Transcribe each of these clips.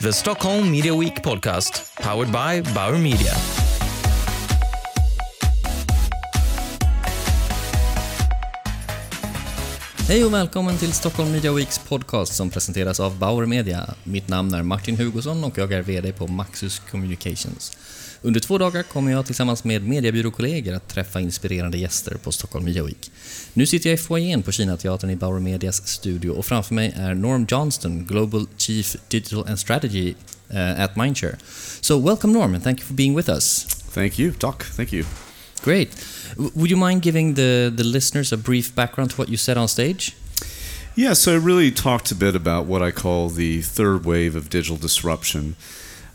the Stockholm Media Week podcast, powered by Bauer Media. Hej och välkommen till Stockholm Media Weeks podcast som presenteras av Bauer Media. Mitt namn är Martin Hugosson och jag är VD på Maxus Communications. Under två dagar kommer jag tillsammans med mediebyråkollegor att träffa inspirerande gäster på Stockholm Media Week. Nu sitter jag i foajén på Kinateatern i Bauer Medias studio och framför mig är Norm Johnston, Global Chief Digital and Strategy uh, at Mindshare. So welcome Norm and thank you for being with us. Thank you, Doc. Thank you. Great. W- would you mind giving the, the listeners a brief background to what you said on stage? Yeah, so I really talked a bit about what I call the third wave of digital disruption.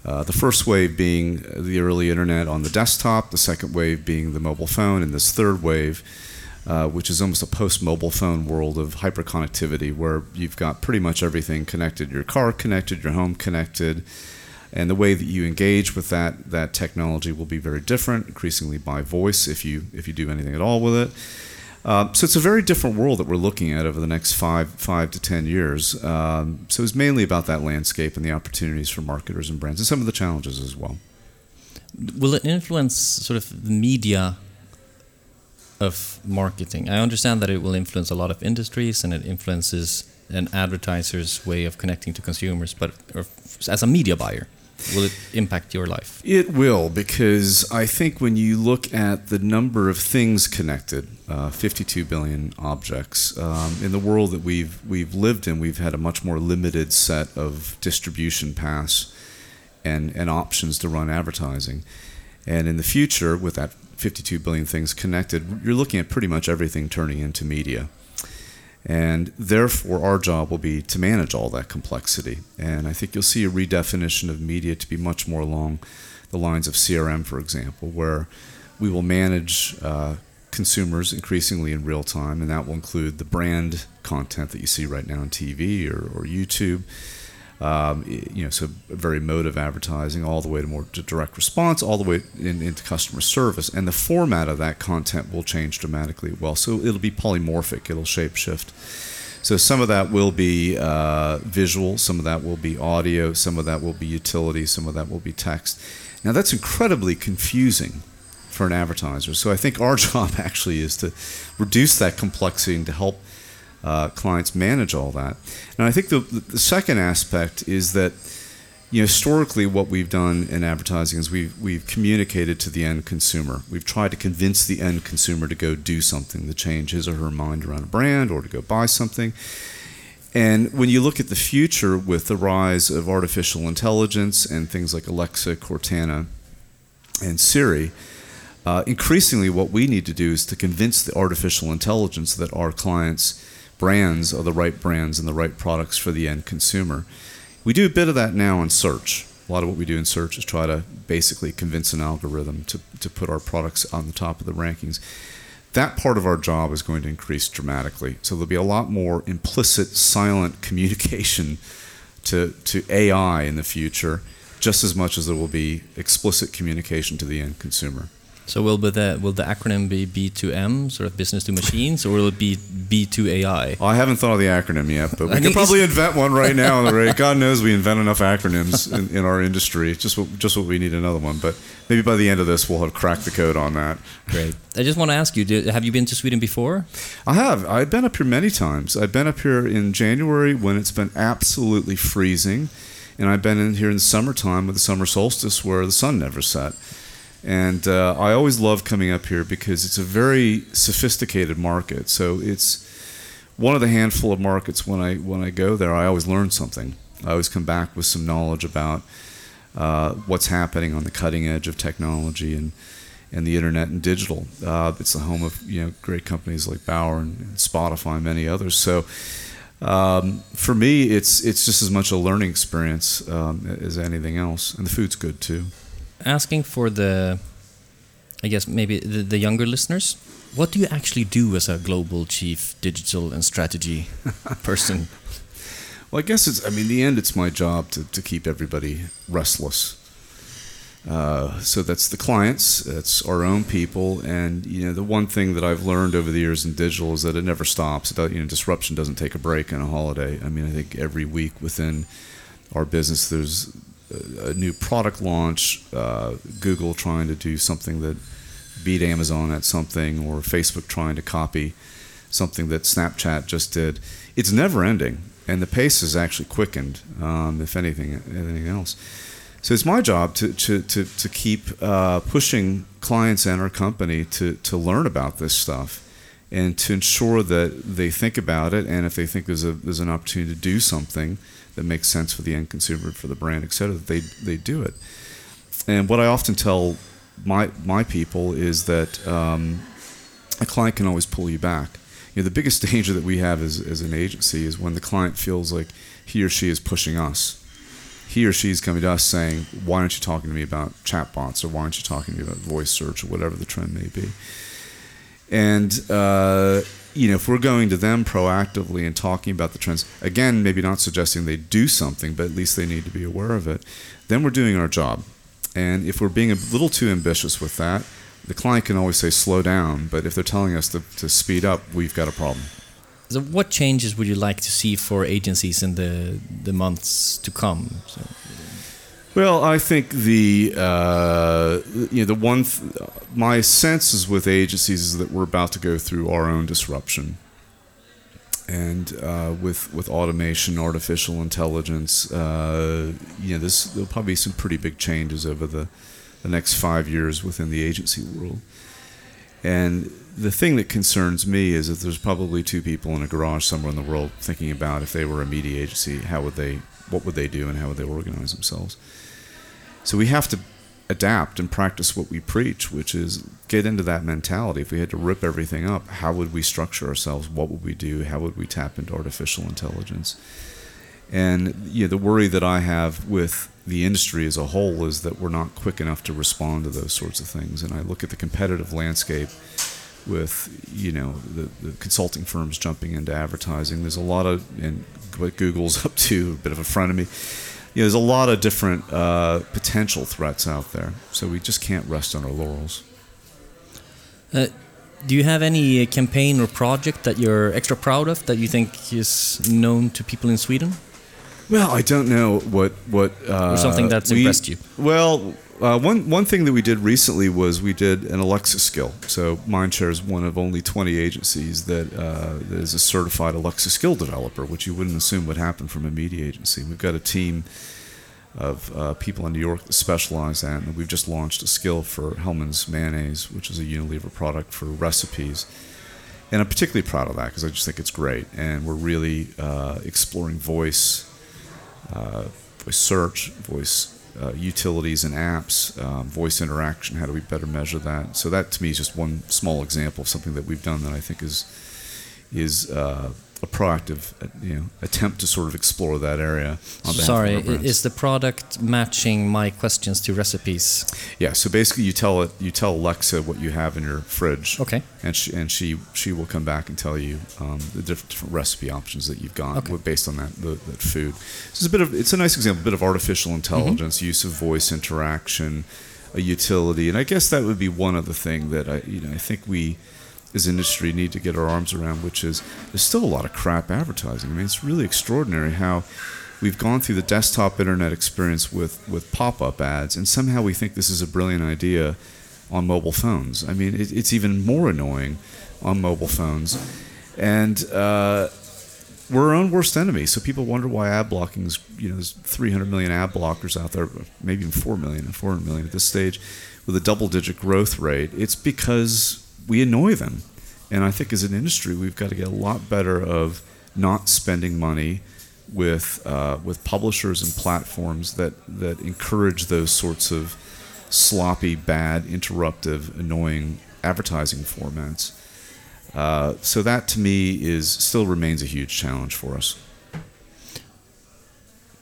Uh, the first wave being the early internet on the desktop, the second wave being the mobile phone, and this third wave, uh, which is almost a post mobile phone world of hyperconnectivity where you've got pretty much everything connected your car connected, your home connected. And the way that you engage with that, that technology will be very different, increasingly by voice if you, if you do anything at all with it. Uh, so it's a very different world that we're looking at over the next five five to ten years. Um, so it's mainly about that landscape and the opportunities for marketers and brands, and some of the challenges as well. Will it influence sort of the media of marketing? I understand that it will influence a lot of industries and it influences an advertiser's way of connecting to consumers, but as a media buyer, will it impact your life? It will, because I think when you look at the number of things connected, uh, 52 billion objects, um, in the world that we've we've lived in, we've had a much more limited set of distribution paths and and options to run advertising. And in the future, with that 52 billion things connected, you're looking at pretty much everything turning into media. And therefore, our job will be to manage all that complexity. And I think you'll see a redefinition of media to be much more along the lines of CRM, for example, where we will manage uh, consumers increasingly in real time, and that will include the brand content that you see right now on TV or, or YouTube. Um, you know, so very motive advertising, all the way to more to direct response, all the way in, into customer service, and the format of that content will change dramatically. Well, so it'll be polymorphic, it'll shapeshift. So some of that will be uh, visual, some of that will be audio, some of that will be utility, some of that will be text. Now that's incredibly confusing for an advertiser. So I think our job actually is to reduce that complexity and to help uh, clients manage all that. And I think the, the second aspect is that you know, historically, what we've done in advertising is we've, we've communicated to the end consumer. We've tried to convince the end consumer to go do something, to change his or her mind around a brand or to go buy something. And when you look at the future with the rise of artificial intelligence and things like Alexa, Cortana, and Siri, uh, increasingly what we need to do is to convince the artificial intelligence that our clients' brands are the right brands and the right products for the end consumer. We do a bit of that now in search. A lot of what we do in search is try to basically convince an algorithm to, to put our products on the top of the rankings. That part of our job is going to increase dramatically. So there'll be a lot more implicit, silent communication to, to AI in the future, just as much as there will be explicit communication to the end consumer. So will the will the acronym be B2M, sort of business to machines, or will it be B2AI? Well, I haven't thought of the acronym yet, but we could probably invent one right now. Right? God knows we invent enough acronyms in, in our industry. Just what, just what we need another one. But maybe by the end of this, we'll have cracked the code on that. Great. I just want to ask you: Have you been to Sweden before? I have. I've been up here many times. I've been up here in January when it's been absolutely freezing, and I've been in here in the summertime with the summer solstice where the sun never set. And uh, I always love coming up here because it's a very sophisticated market. So it's one of the handful of markets when I when I go there, I always learn something. I always come back with some knowledge about uh, what's happening on the cutting edge of technology and and the internet and digital. Uh, it's the home of you know great companies like Bauer and, Spotify and many others. So. Um, for me, it's it's just as much a learning experience um, as anything else, and the food's good too asking for the, I guess maybe the, the, younger listeners, what do you actually do as a global chief digital and strategy person? well, I guess it's. I mean, in the end, it's my job to to keep everybody restless. Uh, so that's the clients, that's our own people, and you know the one thing that I've learned over the years in digital is that it never stops. It, you know, disruption doesn't take a break and a holiday. I mean, I think every week within our business. There's a, new product launch, uh, Google trying to do something that beat Amazon at something, or Facebook trying to copy something that Snapchat just did. It's never ending, and the pace has actually quickened, um, if anything, anything else. So it's my job to, to, to, to keep uh, pushing clients and our company to, to learn about this stuff and to ensure that they think about it. And if they think there's, a, there's an opportunity to do something that makes sense for the end consumer, for the brand, et cetera, they, they do it. And what I often tell my, my people is that um, a client can always pull you back. You know, the biggest danger that we have as, as an agency is when the client feels like he or she is pushing us he or she is coming to us saying, "Why aren't you talking to me about chatbots, or why aren't you talking to me about voice search, or whatever the trend may be?" And uh, you know, if we're going to them proactively and talking about the trends, again, maybe not suggesting they do something, but at least they need to be aware of it. Then we're doing our job. And if we're being a little too ambitious with that, the client can always say slow down. But if they're telling us to, to speed up, we've got a problem. So what changes would you like to see for agencies in the the months to come? So. Well, I think the uh, you know the one th- my sense is with agencies is that we're about to go through our own disruption, and uh, with with automation, artificial intelligence, uh, you know, this there'll probably be some pretty big changes over the the next five years within the agency world, and the thing that concerns me is that there's probably two people in a garage somewhere in the world thinking about if they were a media agency, how would they, what would they do, and how would they organize themselves. So we have to adapt and practice what we preach, which is get into that mentality. If we had to rip everything up, how would we structure ourselves? What would we do? How would we tap into artificial intelligence? And you know, the worry that I have with the industry as a whole is that we're not quick enough to respond to those sorts of things. And I look at the competitive landscape with you know the, the, consulting firms jumping into advertising. There's a lot of and what Google's up to, a bit of a front of me. You know, there's a lot of different uh, potential threats out there, so we just can't rest on our laurels. Uh, do you have any campaign or project that you're extra proud of that you think is known to people in Sweden? Well, I don't know what what uh, or something that's we, impressed you. Well, uh, one one thing that we did recently was we did an Alexa skill. So Mindshare is one of only 20 agencies that, uh, that is a certified Alexa skill developer, which you wouldn't assume would happen from a media agency. We've got a team of uh, people in New York that specialize in that, and we've just launched a skill for Hellmann's mayonnaise, which is a Unilever product for recipes. And I'm particularly proud of that because I just think it's great, and we're really uh, exploring voice, uh, voice search, voice uh, utilities and apps, um, voice interaction. How do we better measure that? So that to me is just one small example of something that we've done that I think is is uh, a proactive, uh, you know, attempt to sort of explore that area. Sorry, is the product matching my questions to recipes? Yeah. So basically, you tell it, you tell Alexa what you have in your fridge. Okay. And she and she she will come back and tell you um, the different, different recipe options that you've got okay. based on that the, that food. So it's a bit of it's a nice example, a bit of artificial intelligence, mm-hmm. use of voice interaction, a utility, and I guess that would be one other thing that I you know I think we as industry need to get our arms around, which is there's still a lot of crap advertising. I mean, it's really extraordinary how we've gone through the desktop internet experience with, with pop up ads, and somehow we think this is a brilliant idea on mobile phones. I mean, it, it's even more annoying on mobile phones. And uh, we're our own worst enemy. So people wonder why ad blocking is, you know, there's 300 million ad blockers out there, maybe even 4 million, 400 million at this stage with a double digit growth rate. It's because we annoy them. And I think as an industry, we've got to get a lot better of not spending money with uh, with publishers and platforms that that encourage those sorts of sloppy, bad, interruptive, annoying advertising formats. Uh, so that to me is still remains a huge challenge for us.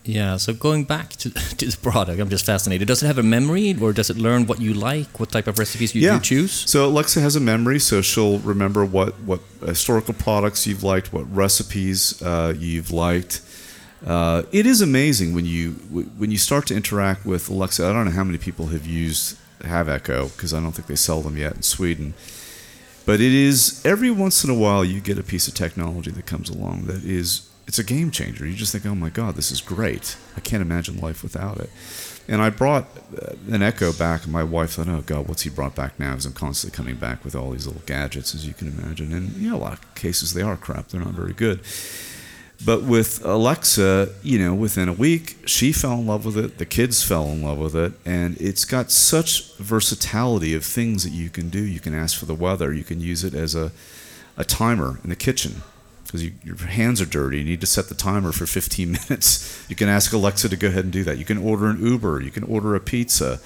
Yeah, so going back to, to the product, I'm just fascinated. Does it have a memory or does it learn what you like, what type of recipes you, yeah. you choose? So Alexa has a memory, so she'll remember what, what historical products you've liked, what recipes uh, you've liked. Uh, it is amazing when you when you start to interact with Alexa. I don't know how many people have used have Echo because I don't think they sell them yet in Sweden. But it is every once in a while you get a piece of technology that comes along that is it's a game changer. You just think, oh my God, this is great. I can't imagine life without it. And I brought uh, an Echo back, and my wife thought, oh God, what's he brought back now? Because I'm constantly coming back with all these little gadgets, as you can imagine. And, you know, a lot of cases they are crap, they're not very good. But with Alexa, you know, within a week, she fell in love with it. The kids fell in love with it. And it's got such versatility of things that you can do. You can ask for the weather, you can use it as a, a timer in the kitchen because you, your hands are dirty. You need to set the timer for 15 minutes. You can ask Alexa to go ahead and do that. You can order an Uber. You can order a pizza.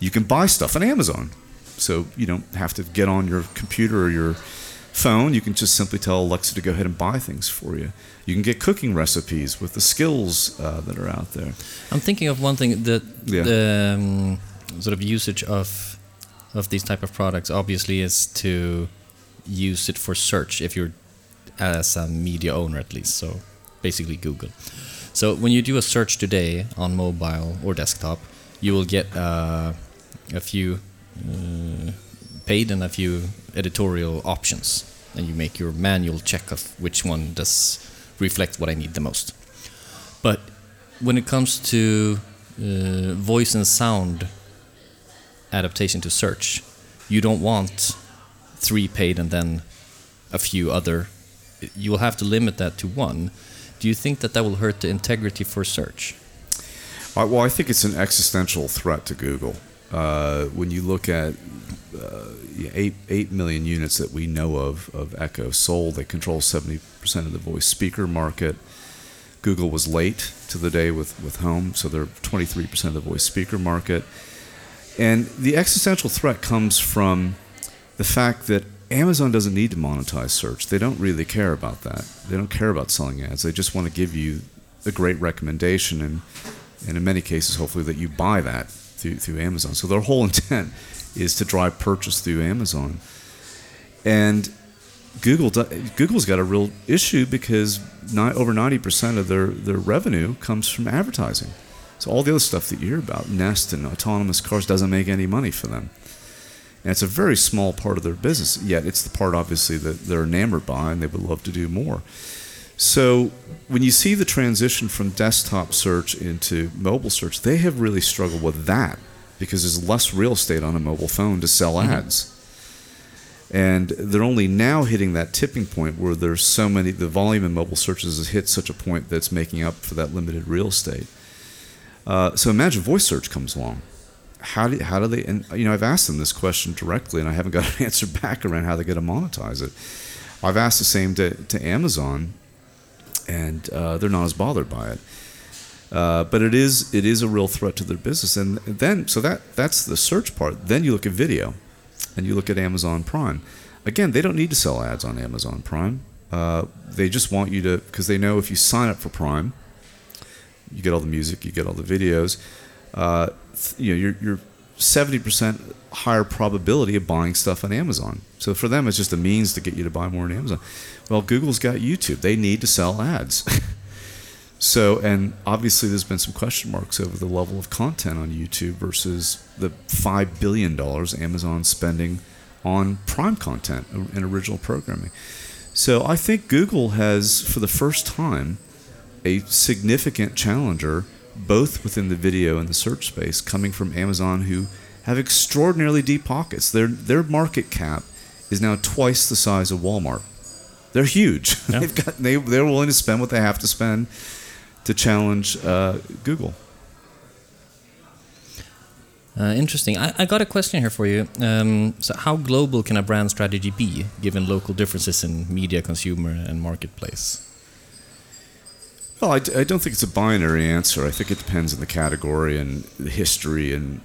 You can buy stuff on Amazon. So you don't have to get on your computer or your phone. You can just simply tell Alexa to go ahead and buy things for you. You can get cooking recipes with the skills uh, that are out there. I'm thinking of one thing that Yeah. the um, sort of usage of of these type of products obviously is to use it for search if you're as a media owner at least. So basically google. So when you do a search today on mobile or desktop you will get uh, a few uh, paid and a few editorial options. And you make your manual check of which one does reflect what i need the most. But when it comes to uh, voice and sound adaptation to search, you don't want three paid and then a few other. You will have to limit that to one. Do you think that that will hurt the integrity for search? Well, I think it's an existential threat to Google. Uh, when you look at uh, eight eight million units that we know of of Echo sold, they control seventy percent of the voice speaker market. Google was late to the day with with Home, so they're twenty three percent of the voice speaker market. And the existential threat comes from the fact that Amazon doesn't need to monetize search. They don't really care about that. They don't care about selling ads. They just want to give you a great recommendation and and in many cases hopefully that you buy that through through Amazon. So their whole intent is to drive purchase through Amazon. And Google Google's got a real issue because over 90% of their, their revenue comes from advertising. So all the other stuff that you hear about, Nest and autonomous cars, doesn't make any money for them. And it's a very small part of their business, yet it's the part obviously that they're enamored by and they would love to do more. So when you see the transition from desktop search into mobile search, they have really struggled with that because there's less real estate on a mobile phone to sell ads. And they're only now hitting that tipping point where there's so many, the volume in mobile searches has hit such a point that's making up for that limited real estate. Uh, so imagine voice search comes along. How do, how do they, and you know, I've asked them this question directly and I haven't got an answer back around how they're going to monetize it. I've asked the same to, to Amazon and uh, they're not as bothered by it. Uh, but it is it is a real threat to their business, and then so that that's the search part. Then you look at video, and you look at Amazon Prime. Again, they don't need to sell ads on Amazon Prime. Uh, they just want you to because they know if you sign up for Prime, you get all the music, you get all the videos. Uh, you know, you're you're seventy percent higher probability of buying stuff on Amazon. So for them, it's just a means to get you to buy more on Amazon. Well, Google's got YouTube. They need to sell ads. so, and obviously, there's been some question marks over the level of content on YouTube versus the five billion dollars Amazon's spending on Prime content and original programming. So, I think Google has, for the first time, a significant challenger, both within the video and the search space, coming from Amazon, who have extraordinarily deep pockets. Their their market cap is now twice the size of Walmart. They're huge. Yeah. They've got they they're willing to spend what they have to spend to challenge uh, Google. Uh, interesting. I, I got a question here for you. Um, so, how global can a brand strategy be, given local differences in media, consumer, and marketplace? Well, I, I don't think it's a binary answer. I think it depends on the category and the history and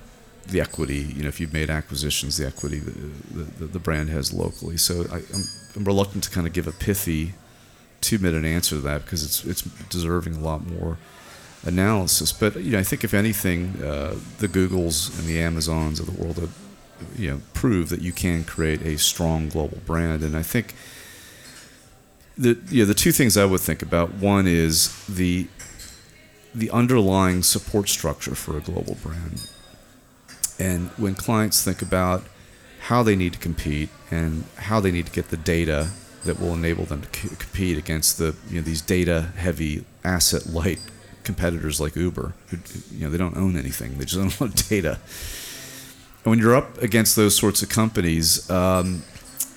the equity. You know, if you've made acquisitions, the equity the, the, the brand has locally. So I, I'm, I'm reluctant to kind of give a pithy two-minute answer to that because it's it's deserving a lot more analysis. But you know, I think if anything, uh, the Googles and the Amazons of the world have you know prove that you can create a strong global brand, and I think the know, the two things I would think about. One is the the underlying support structure for a global brand. And when clients think about how they need to compete and how they need to get the data that will enable them to c- compete against the you know these data heavy asset light competitors like Uber who you know they don't own anything. They just own a lot of data. And when you're up against those sorts of companies um,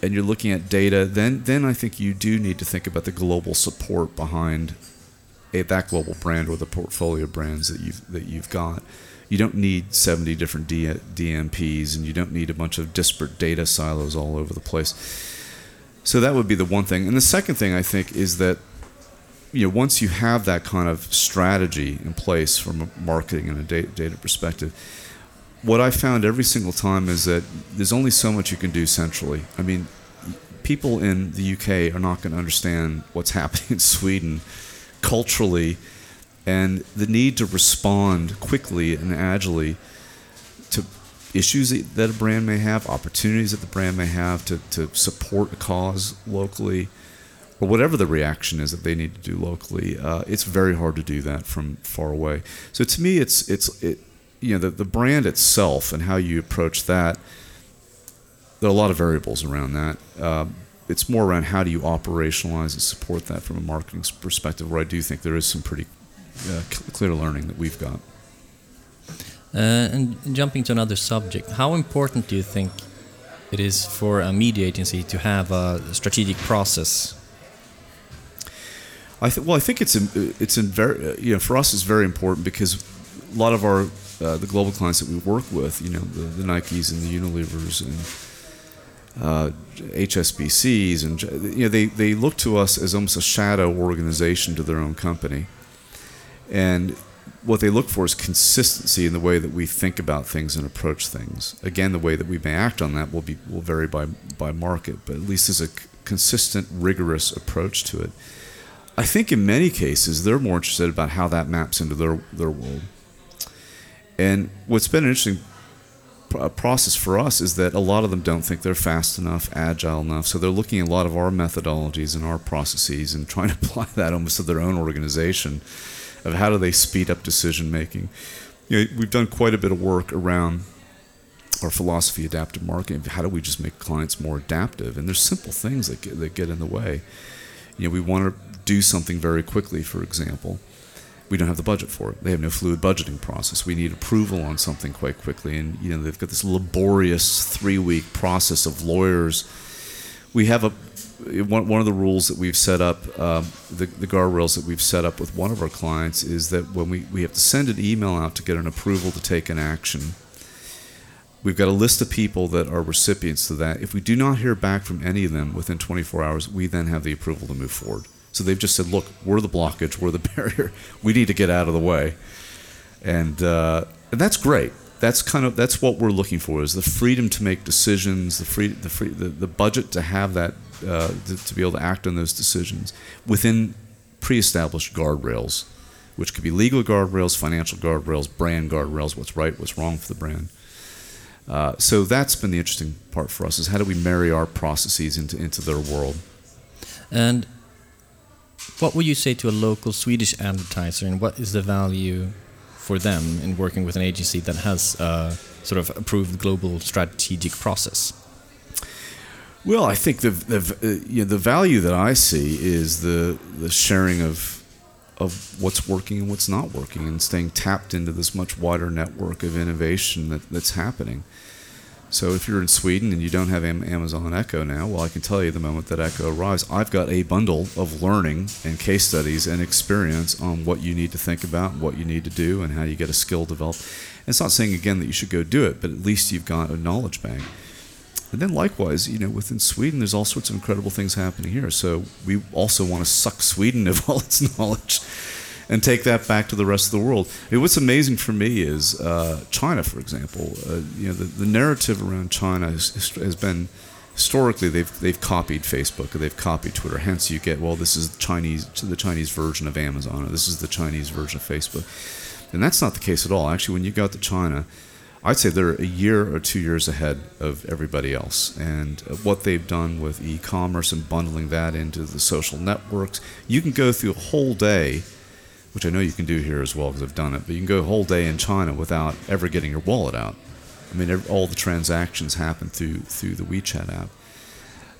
and you're looking at data then then I think you do need to think about the global support behind a, that global brand or the portfolio brands that you've that you've got you don't need 70 different D- DMPs and you don't need a bunch of disparate data silos all over the place. So that would be the one thing. And the second thing I think is that you know once you have that kind of strategy in place from a marketing and a data, data perspective, what I found every single time is that there's only so much you can do centrally. I mean, people in the UK are not going to understand what's happening in Sweden culturally and the need to respond quickly and agilely to issues that a brand may have, opportunities that the brand may have to, to support a cause locally, or whatever the reaction is that they need to do locally. Uh, it's very hard to do that from far away. So to me, it's it's it, you know the, the brand itself and how you approach that. There are a lot of variables around that. Um, it's more around how do you operationalize and support that from a marketing perspective, where I do think there is some pretty uh, clear learning that we've got. Uh, and jumping to another subject, how important do you think it is for a media agency to have a strategic process? I th- well, I think it's in, it's in very uh, you know for us it's very important because a lot of our uh, the global clients that we work with, you know, the, the Nikes and the Unilevers and uh, HSBCs, and you know, they, they look to us as almost a shadow organization to their own company. And what they look for is consistency in the way that we think about things and approach things. Again, the way that we may act on that will be will vary by by market, but at least there's a consistent, rigorous approach to it. I think in many cases they're more interested about how that maps into their their world. And what's been an interesting uh, process for us is that a lot of them don't think they're fast enough, agile enough. So they're looking at a lot of our methodologies and our processes and trying to apply that almost to their own organization of how do they speed up decision making. You know, we've done quite a bit of work around our philosophy, adaptive marketing. How do we just make clients more adaptive? And there's simple things that get, that get in the way. You know, we want to do something very quickly, for example. We don't have the budget for it. They have no fluid budgeting process. We need approval on something quite quickly, and you know they've got this laborious three-week process of lawyers. We have a one, of the rules that we've set up, um, the, the guardrails that we've set up with one of our clients is that when we, we have to send an email out to get an approval to take an action, we've got a list of people that are recipients to that. If we do not hear back from any of them within 24 hours, we then have the approval to move forward. So they've just said, look, we're the blockage, we're the barrier, we need to get out of the way. And, uh, and that's great that's kind of that's what we're looking for is the freedom to make decisions the free the free the, the budget to have that uh, to, to, be able to act on those decisions within pre-established guardrails, which could be legal guardrails, financial guardrails, brand guardrails, what's right, what's wrong for the brand. Uh, so that's been the interesting part for us is how do we marry our processes into, into their world. And what would you say to a local Swedish advertiser and what is the value for them in working with an agency that has a sort of approved global strategic process? Well, I think the the uh, you know, the value that I see is the the sharing of of what's working and what's not working, and staying tapped into this much wider network of innovation that, that's happening. So if you're in Sweden and you don't have Amazon Echo now, well, I can tell you the moment that Echo arrives, I've got a bundle of learning and case studies and experience on what you need to think about, what you need to do, and how you get a skill developed. And it's not saying again that you should go do it, but at least you've got a knowledge bank. And then likewise, you know, within Sweden, there's all sorts of incredible things happening here. So we also want to suck Sweden of all its knowledge and take that back to the rest of the world. I mean, what's amazing for me is uh, China, for example. Uh, you know, the, the narrative around China has, has been historically they've they've copied Facebook or they've copied Twitter. Hence, you get well, this is Chinese the Chinese version of Amazon or this is the Chinese version of Facebook, and that's not the case at all. Actually, when you go out to China I'd say they're a year or two years ahead of everybody else. And what they've done with e commerce and bundling that into the social networks, you can go through a whole day, which I know you can do here as well because I've done it, but you can go a whole day in China without ever getting your wallet out. I mean, all the transactions happen through, through the WeChat app.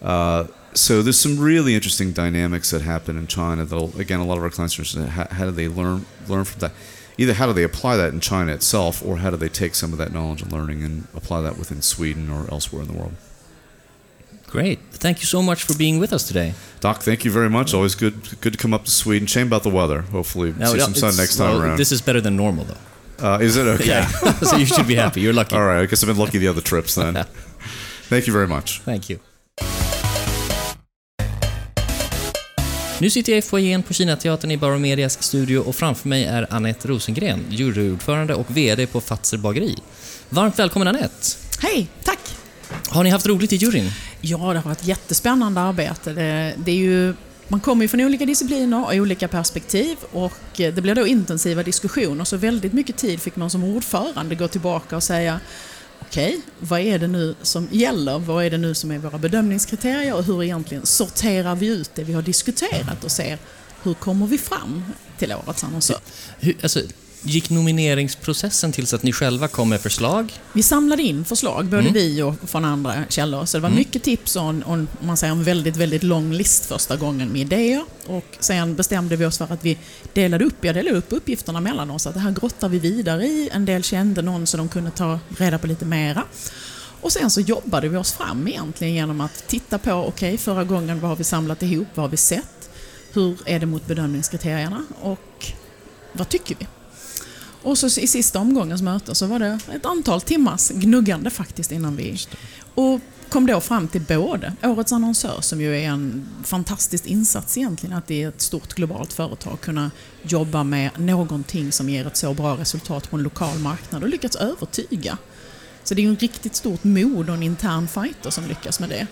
Uh, so there's some really interesting dynamics that happen in China. That again, a lot of our clients are interested in how, how do they learn learn from that. Either how do they apply that in China itself, or how do they take some of that knowledge and learning and apply that within Sweden or elsewhere in the world. Great. Thank you so much for being with us today. Doc, thank you very much. Always good good to come up to Sweden. Shame about the weather. Hopefully, Now, see some sun next time well, around. This is better than normal, though. uh, is it okay? Yeah. so you should be happy. You're lucky. All right. I guess I've been lucky the other trips then. Thank you very much. Thank you. Nu sitter jag i foajén på Kinateatern i Bauer Medias studio och framför mig är Anette Rosengren, juryordförande och VD på Fazer bageri. Varmt välkommen Anette! Hej, tack! Har ni haft roligt i juryn? Ja, det har varit jättespännande arbete. Det, det är ju, man kommer ju från olika discipliner och olika perspektiv och det blir då intensiva diskussioner så väldigt mycket tid fick man som ordförande gå tillbaka och säga Okej, vad är det nu som gäller? Vad är det nu som är våra bedömningskriterier och hur egentligen sorterar vi ut det vi har diskuterat och ser hur kommer vi fram till årets annonsör? Hur, alltså, gick nomineringsprocessen till så att ni själva kom med förslag? Vi samlade in förslag, både Mm. vi och från andra källor. Så det var Mm. mycket tips och en, om man säger, en väldigt, väldigt lång list första gången med idéer. Och sen bestämde vi oss för att vi delade upp, jag delade upp uppgifterna mellan oss. Att det här grottar vi vidare i. En del kände någon så de kunde ta reda på lite mera. Och sen så jobbade vi oss fram egentligen genom att titta på, okej, förra gången vad har vi samlat ihop, vad har vi sett? Hur är det mot bedömningskriterierna? Och vad tycker vi? Och så i sista omgångens möte så var det ett antal timmars gnuggande faktiskt innan vi... Och kom då fram till både Årets annonsör, som ju är en fantastisk insats egentligen, att i ett stort globalt företag kunna jobba med någonting som ger ett så bra resultat på en lokal marknad och lyckats övertyga. Så det är ju en riktigt stort mod och en intern fighter som lyckas med det.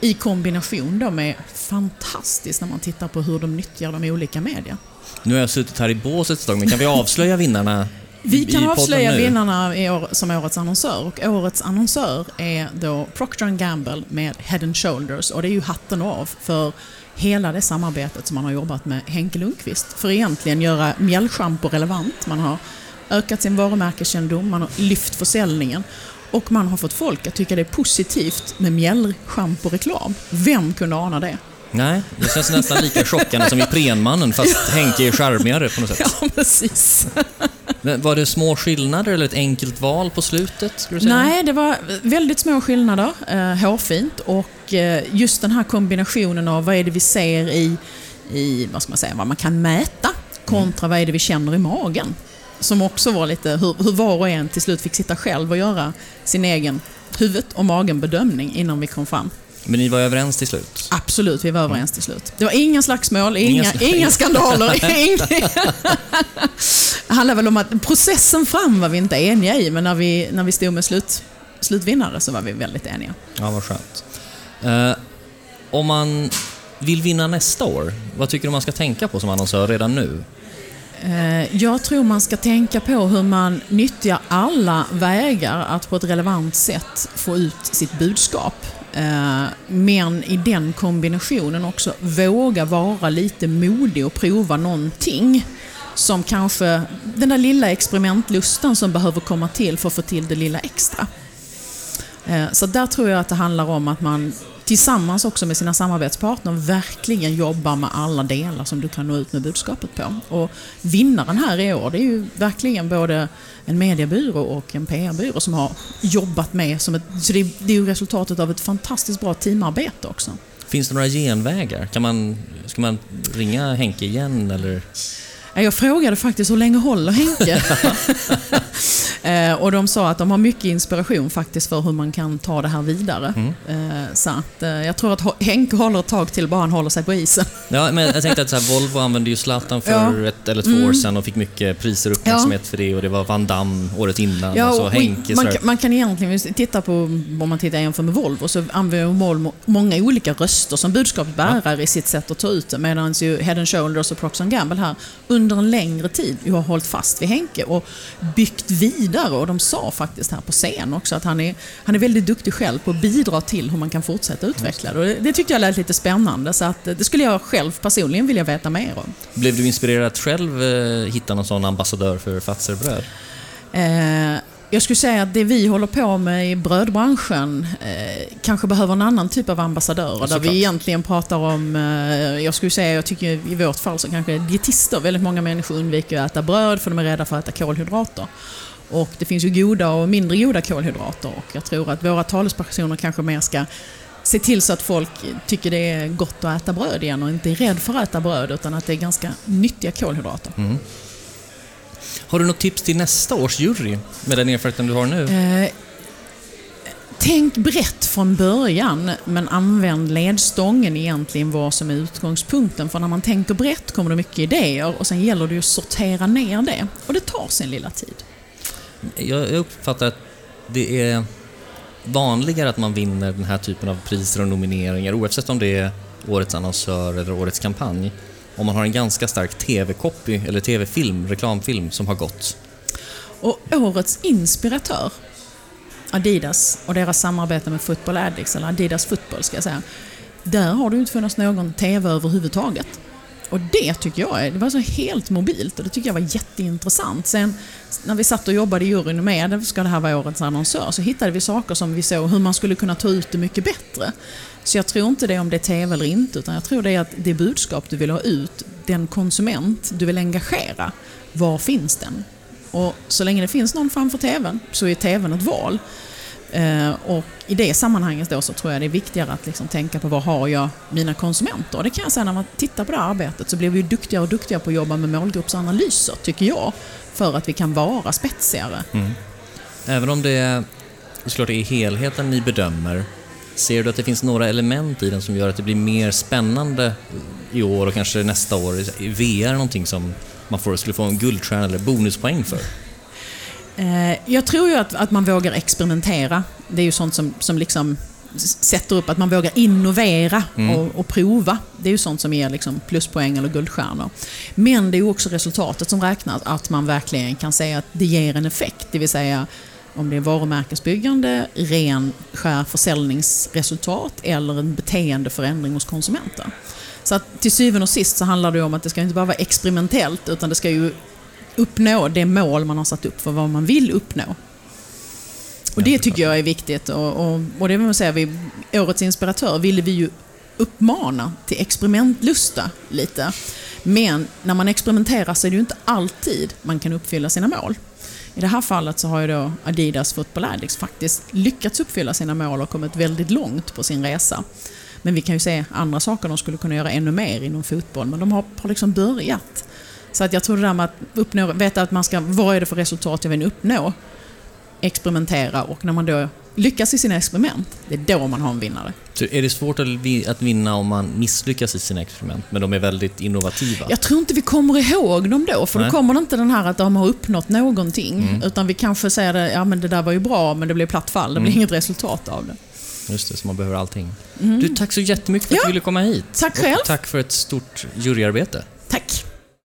I kombination då med fantastiskt när man tittar på hur de nyttjar de olika media. Nu har jag suttit här i båset ett tag, men kan vi avslöja vinnarna Vi kan avslöja vinnarna i år, som årets annonsör och årets annonsör är då Procter Gamble med Head and Shoulders och det är ju hatten av för hela det samarbetet som man har jobbat med Henke Lundqvist för att egentligen göra mjällschampo relevant. Man har ökat sin varumärkeskännedom, man har lyft försäljningen och man har fått folk att tycka det är positivt med mjällschampo-reklam. Vem kunde ana det? Nej, det känns nästan lika chockande som i Prenmannen, fast Henke är charmigare på något sätt. Ja, precis. Men Var det små skillnader eller ett enkelt val på slutet? Nej, det var väldigt små skillnader, eh, hårfint. Och eh, just den här kombinationen av vad är det vi ser i, i vad ska man säga, vad man kan mäta kontra vad är det vi känner i magen. Som också var lite hur, hur var och en till slut fick sitta själv och göra sin egen huvudet och magen-bedömning innan vi kom fram. Men ni var överens till slut? Absolut, vi var överens till slut. Det var inga slagsmål, inga, Inga skandaler. det handlar väl om att processen fram var vi inte eniga i, men när vi, när vi stod med slut, slutvinnare så var vi väldigt eniga. Ja, vad skönt. Eh, om man vill vinna nästa år, vad tycker du man ska tänka på som annonsör redan nu? Eh, Jag tror man ska tänka på hur man nyttjar alla vägar att på ett relevant sätt få ut sitt budskap. Eh, men i den kombinationen också våga vara lite modig och prova någonting som kanske den där lilla experimentlusten som behöver komma till för att få till det lilla extra. Eh, så där tror jag att det handlar om att man tillsammans också med sina samarbetspartner verkligen jobbar med alla delar som du kan nå ut med budskapet på. Och vinnaren här i år, det är ju verkligen både en mediebyrå och en PR-byrå som har jobbat med, som ett, så det är, det är ju resultatet av ett fantastiskt bra teamarbete också. Finns det några genvägar? Kan man, ska man ringa Henke igen eller? Ja, Jag frågade faktiskt hur länge håller Henke? Eh, och de sa att de har mycket inspiration faktiskt för hur man kan ta det här vidare. Eh, Så att, eh, jag tror att Henke håller ett tag till bara han håller sig på isen. Ja, men jag tänkte att så här, Volvo använde ju Zlatan för Ja. Mm. ett eller två år sedan och fick mycket priser och uppmärksamhet för det och det var Van Damme året innan Ja, och så och Henke man, man kan egentligen titta på, om man tittar jämför med Volvo, så använder Volvo många olika röster som budskapsbärare i sitt sätt att ta ut det. Medan ju Head and Shoulders och Procter Gamble här under en längre tid har hållit fast vid Henke och byggt vidare. Och de sa faktiskt här på scen också att han är, han är väldigt duktig själv på att bidra till hur man kan fortsätta utveckla det. Och det, tyckte jag lät lite spännande, så att, eh, det skulle jag själv personligen vilja veta mer om. Blev du inspirerad att själv eh, hitta någon sån ambassadör för Fatser bröd? Eh, Jag skulle säga att det vi håller på med i brödbranschen eh, kanske behöver en annan typ av ambassadörer. där såklart. vi egentligen pratar om, eh, jag skulle säga, jag tycker i vårt fall så kanske dietister, väldigt många människor undviker att äta bröd för de är rädda för att äta kolhydrater. Och det finns ju goda och mindre goda kolhydrater och jag tror att våra talespersoner kanske mer ska se till så att folk tycker det är gott att äta bröd igen och inte är rädd för att äta bröd utan att det är ganska nyttiga kolhydrater. Har du något tips till nästa års jury med den erfarenheten du har nu? Eh, tänk brett från början, men använd ledstången egentligen vad som är utgångspunkten. För när man tänker brett kommer det mycket idéer och sen gäller det att sortera ner det. Och det tar sin lilla tid. Jag uppfattar att det är vanligare att man vinner den här typen av priser och nomineringar oavsett om det är Årets annonsör eller Årets kampanj. Om man har en ganska stark TV-copy eller TV-film, reklamfilm som har gått. Och årets inspiratör, Adidas och deras samarbete med Football Addicts, eller Adidas Football ska jag säga. Där har det ju inte funnits någon TV överhuvudtaget. Och det tycker jag är, det var så helt mobilt och det tycker jag var jätteintressant. Sen när vi satt och jobbade i juryn med, ska det här vara årets annonsör, så hittade vi saker som vi såg hur man skulle kunna ta ut det mycket bättre. Så jag tror inte det är om det är TV eller inte, utan jag tror det är att det budskap du vill ha ut, den konsument du vill engagera, var finns den? Och så länge det finns någon framför TVn så är TVn ett val. Eh, och i det sammanhanget då så tror jag det är viktigare att liksom tänka på var har jag mina konsumenter? Och det kan jag säga när man tittar på det här arbetet så blir vi ju duktigare och duktigare på att jobba med målgruppsanalyser, tycker jag, för att vi kan vara spetsigare. Mm. Även om det är, såklart är helheten ni bedömer, ser du att det finns några element i den som gör att det blir mer spännande i år och kanske nästa år? Är VR någonting som man får, skulle få en guldstjärna eller bonuspoäng för? Eh, jag tror ju att, att man vågar experimentera. Det är ju sånt som, som liksom sätter upp att man vågar innovera och, och prova. Det är ju sånt som ger liksom pluspoäng eller guldstjärnor. Men det är ju också resultatet som räknas, att man verkligen kan säga att det ger en effekt. Det vill säga om det är varumärkesbyggande, ren skär försäljningsresultat eller en beteendeförändring hos konsumenter. Så att till syvende och sist så handlar det om att det ska inte bara vara experimentellt utan det ska ju uppnå det mål man har satt upp för vad man vill uppnå. Och det tycker jag är viktigt. Och, och, och det vill man säga, vi, årets inspiratör ville vi ju uppmana till experimentlusta lite. Men när man experimenterar så är det ju inte alltid man kan uppfylla sina mål. I det här fallet så har ju då Adidas Football Addicts faktiskt lyckats uppfylla sina mål och kommit väldigt långt på sin resa. Men vi kan ju se andra saker de skulle kunna göra ännu mer inom fotboll, men de har, har liksom börjat. Så att jag tror det där med att uppnå, veta att man ska, vad är det för resultat jag vill uppnå? Experimentera och när man då lyckas i sina experiment, det är då man har en vinnare. Så är det svårt att vi- att vinna om man misslyckas i sina experiment, men de är väldigt innovativa? Jag tror inte vi kommer ihåg dem då, för Nej. då kommer det inte den här att de har uppnått någonting. Utan vi kanske säger att ja, men det där var ju bra, men det blev platt fall. Det blir inget resultat av det. Just det, så man behöver allting. Du, tack så jättemycket för att Ja. du ville komma hit. Tack Och själv. tack för ett stort juryarbete. Tack!